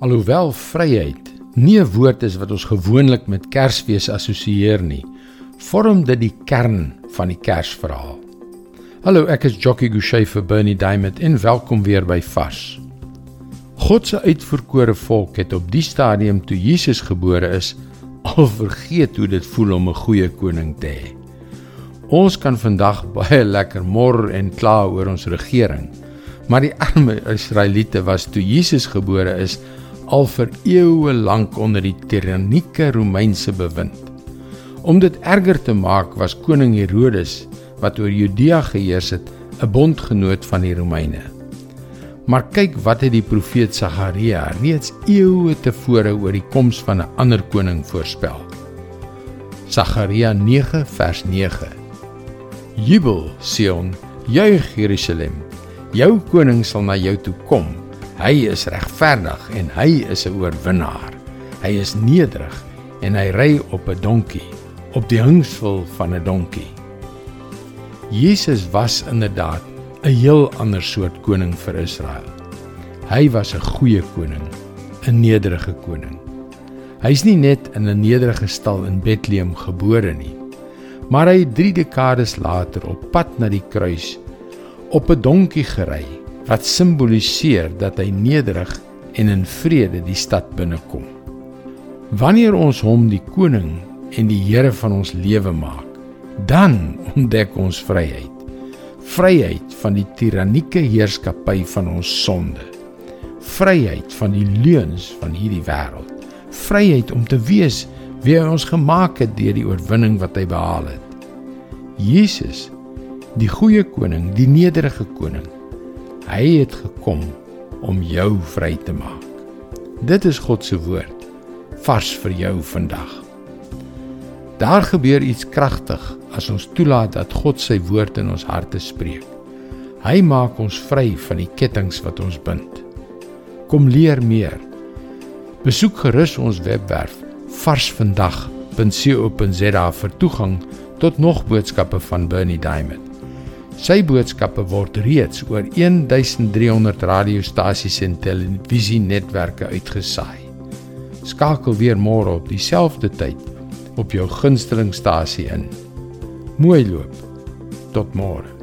Alhoewel vryheid nie 'n woord is wat ons gewoonlik met Kersfees assosieer nie, vorm dit die kern van die Kersverhaal. Hallo, ek is Jockey Gouchee vir Bernie Diamond en welkom weer by Vars. God se uitverkore volk het op die stadium toe Jesus gebore is, al vergeet hoe dit voel om 'n goeie koning te hê. Ons kan vandag baie lekker mor en kla oor ons regering, maar die arme Israeliete was toe Jesus gebore is al vir eeue lank onder die tirannieke Romeinse bewind. Om dit erger te maak, was koning Herodes wat oor Judea geheers het, 'n bondgenoot van die Romeine. Maar kyk wat het die profeet Sagaria reeds eeue tevore oor die koms van 'n ander koning voorspel. Sagaria 9 vers 9. Jubel Sion, juig Jerusalem. Jou koning sal na jou toe kom Hy is regverdig en hy is 'n oorwinnaar. Hy is nederig en hy ry op 'n donkie, op die hingsvel van 'n donkie. Jesus was inderdaad 'n heel ander soort koning vir Israel. Hy was 'n goeie koning, 'n nederige koning. Hy's nie net in 'n nederige stal in Bethlehem gebore nie, maar hy het 3 dekades later op pad na die kruis op 'n donkie gery wat simboliseer dat hy nederig en in vrede die stad binnekom. Wanneer ons hom die koning en die Here van ons lewe maak, dan ontdek ons vryheid. Vryheid van die tirannieke heerskappy van ons sonde. Vryheid van die leuns van hierdie wêreld. Vryheid om te wees wie hy ons gemaak het deur die oorwinning wat hy behaal het. Jesus, die goeie koning, die nederige koning, Hy het gekom om jou vry te maak. Dit is God se woord vars vir jou vandag. Daar gebeur iets kragtig as ons toelaat dat God sy woord in ons harte spreek. Hy maak ons vry van die kettinge wat ons bind. Kom leer meer. Besoek gerus ons webwerf varsvandag.co.za vir toegang tot nog boodskappe van Bernie Diamond. Sy boodskappe word reeds oor 1300 radiostasies en televisienetwerke uitgesaai. Skakel weer môre op dieselfde tyd op jou gunstelingstasie in. Mooi loop. Tot môre.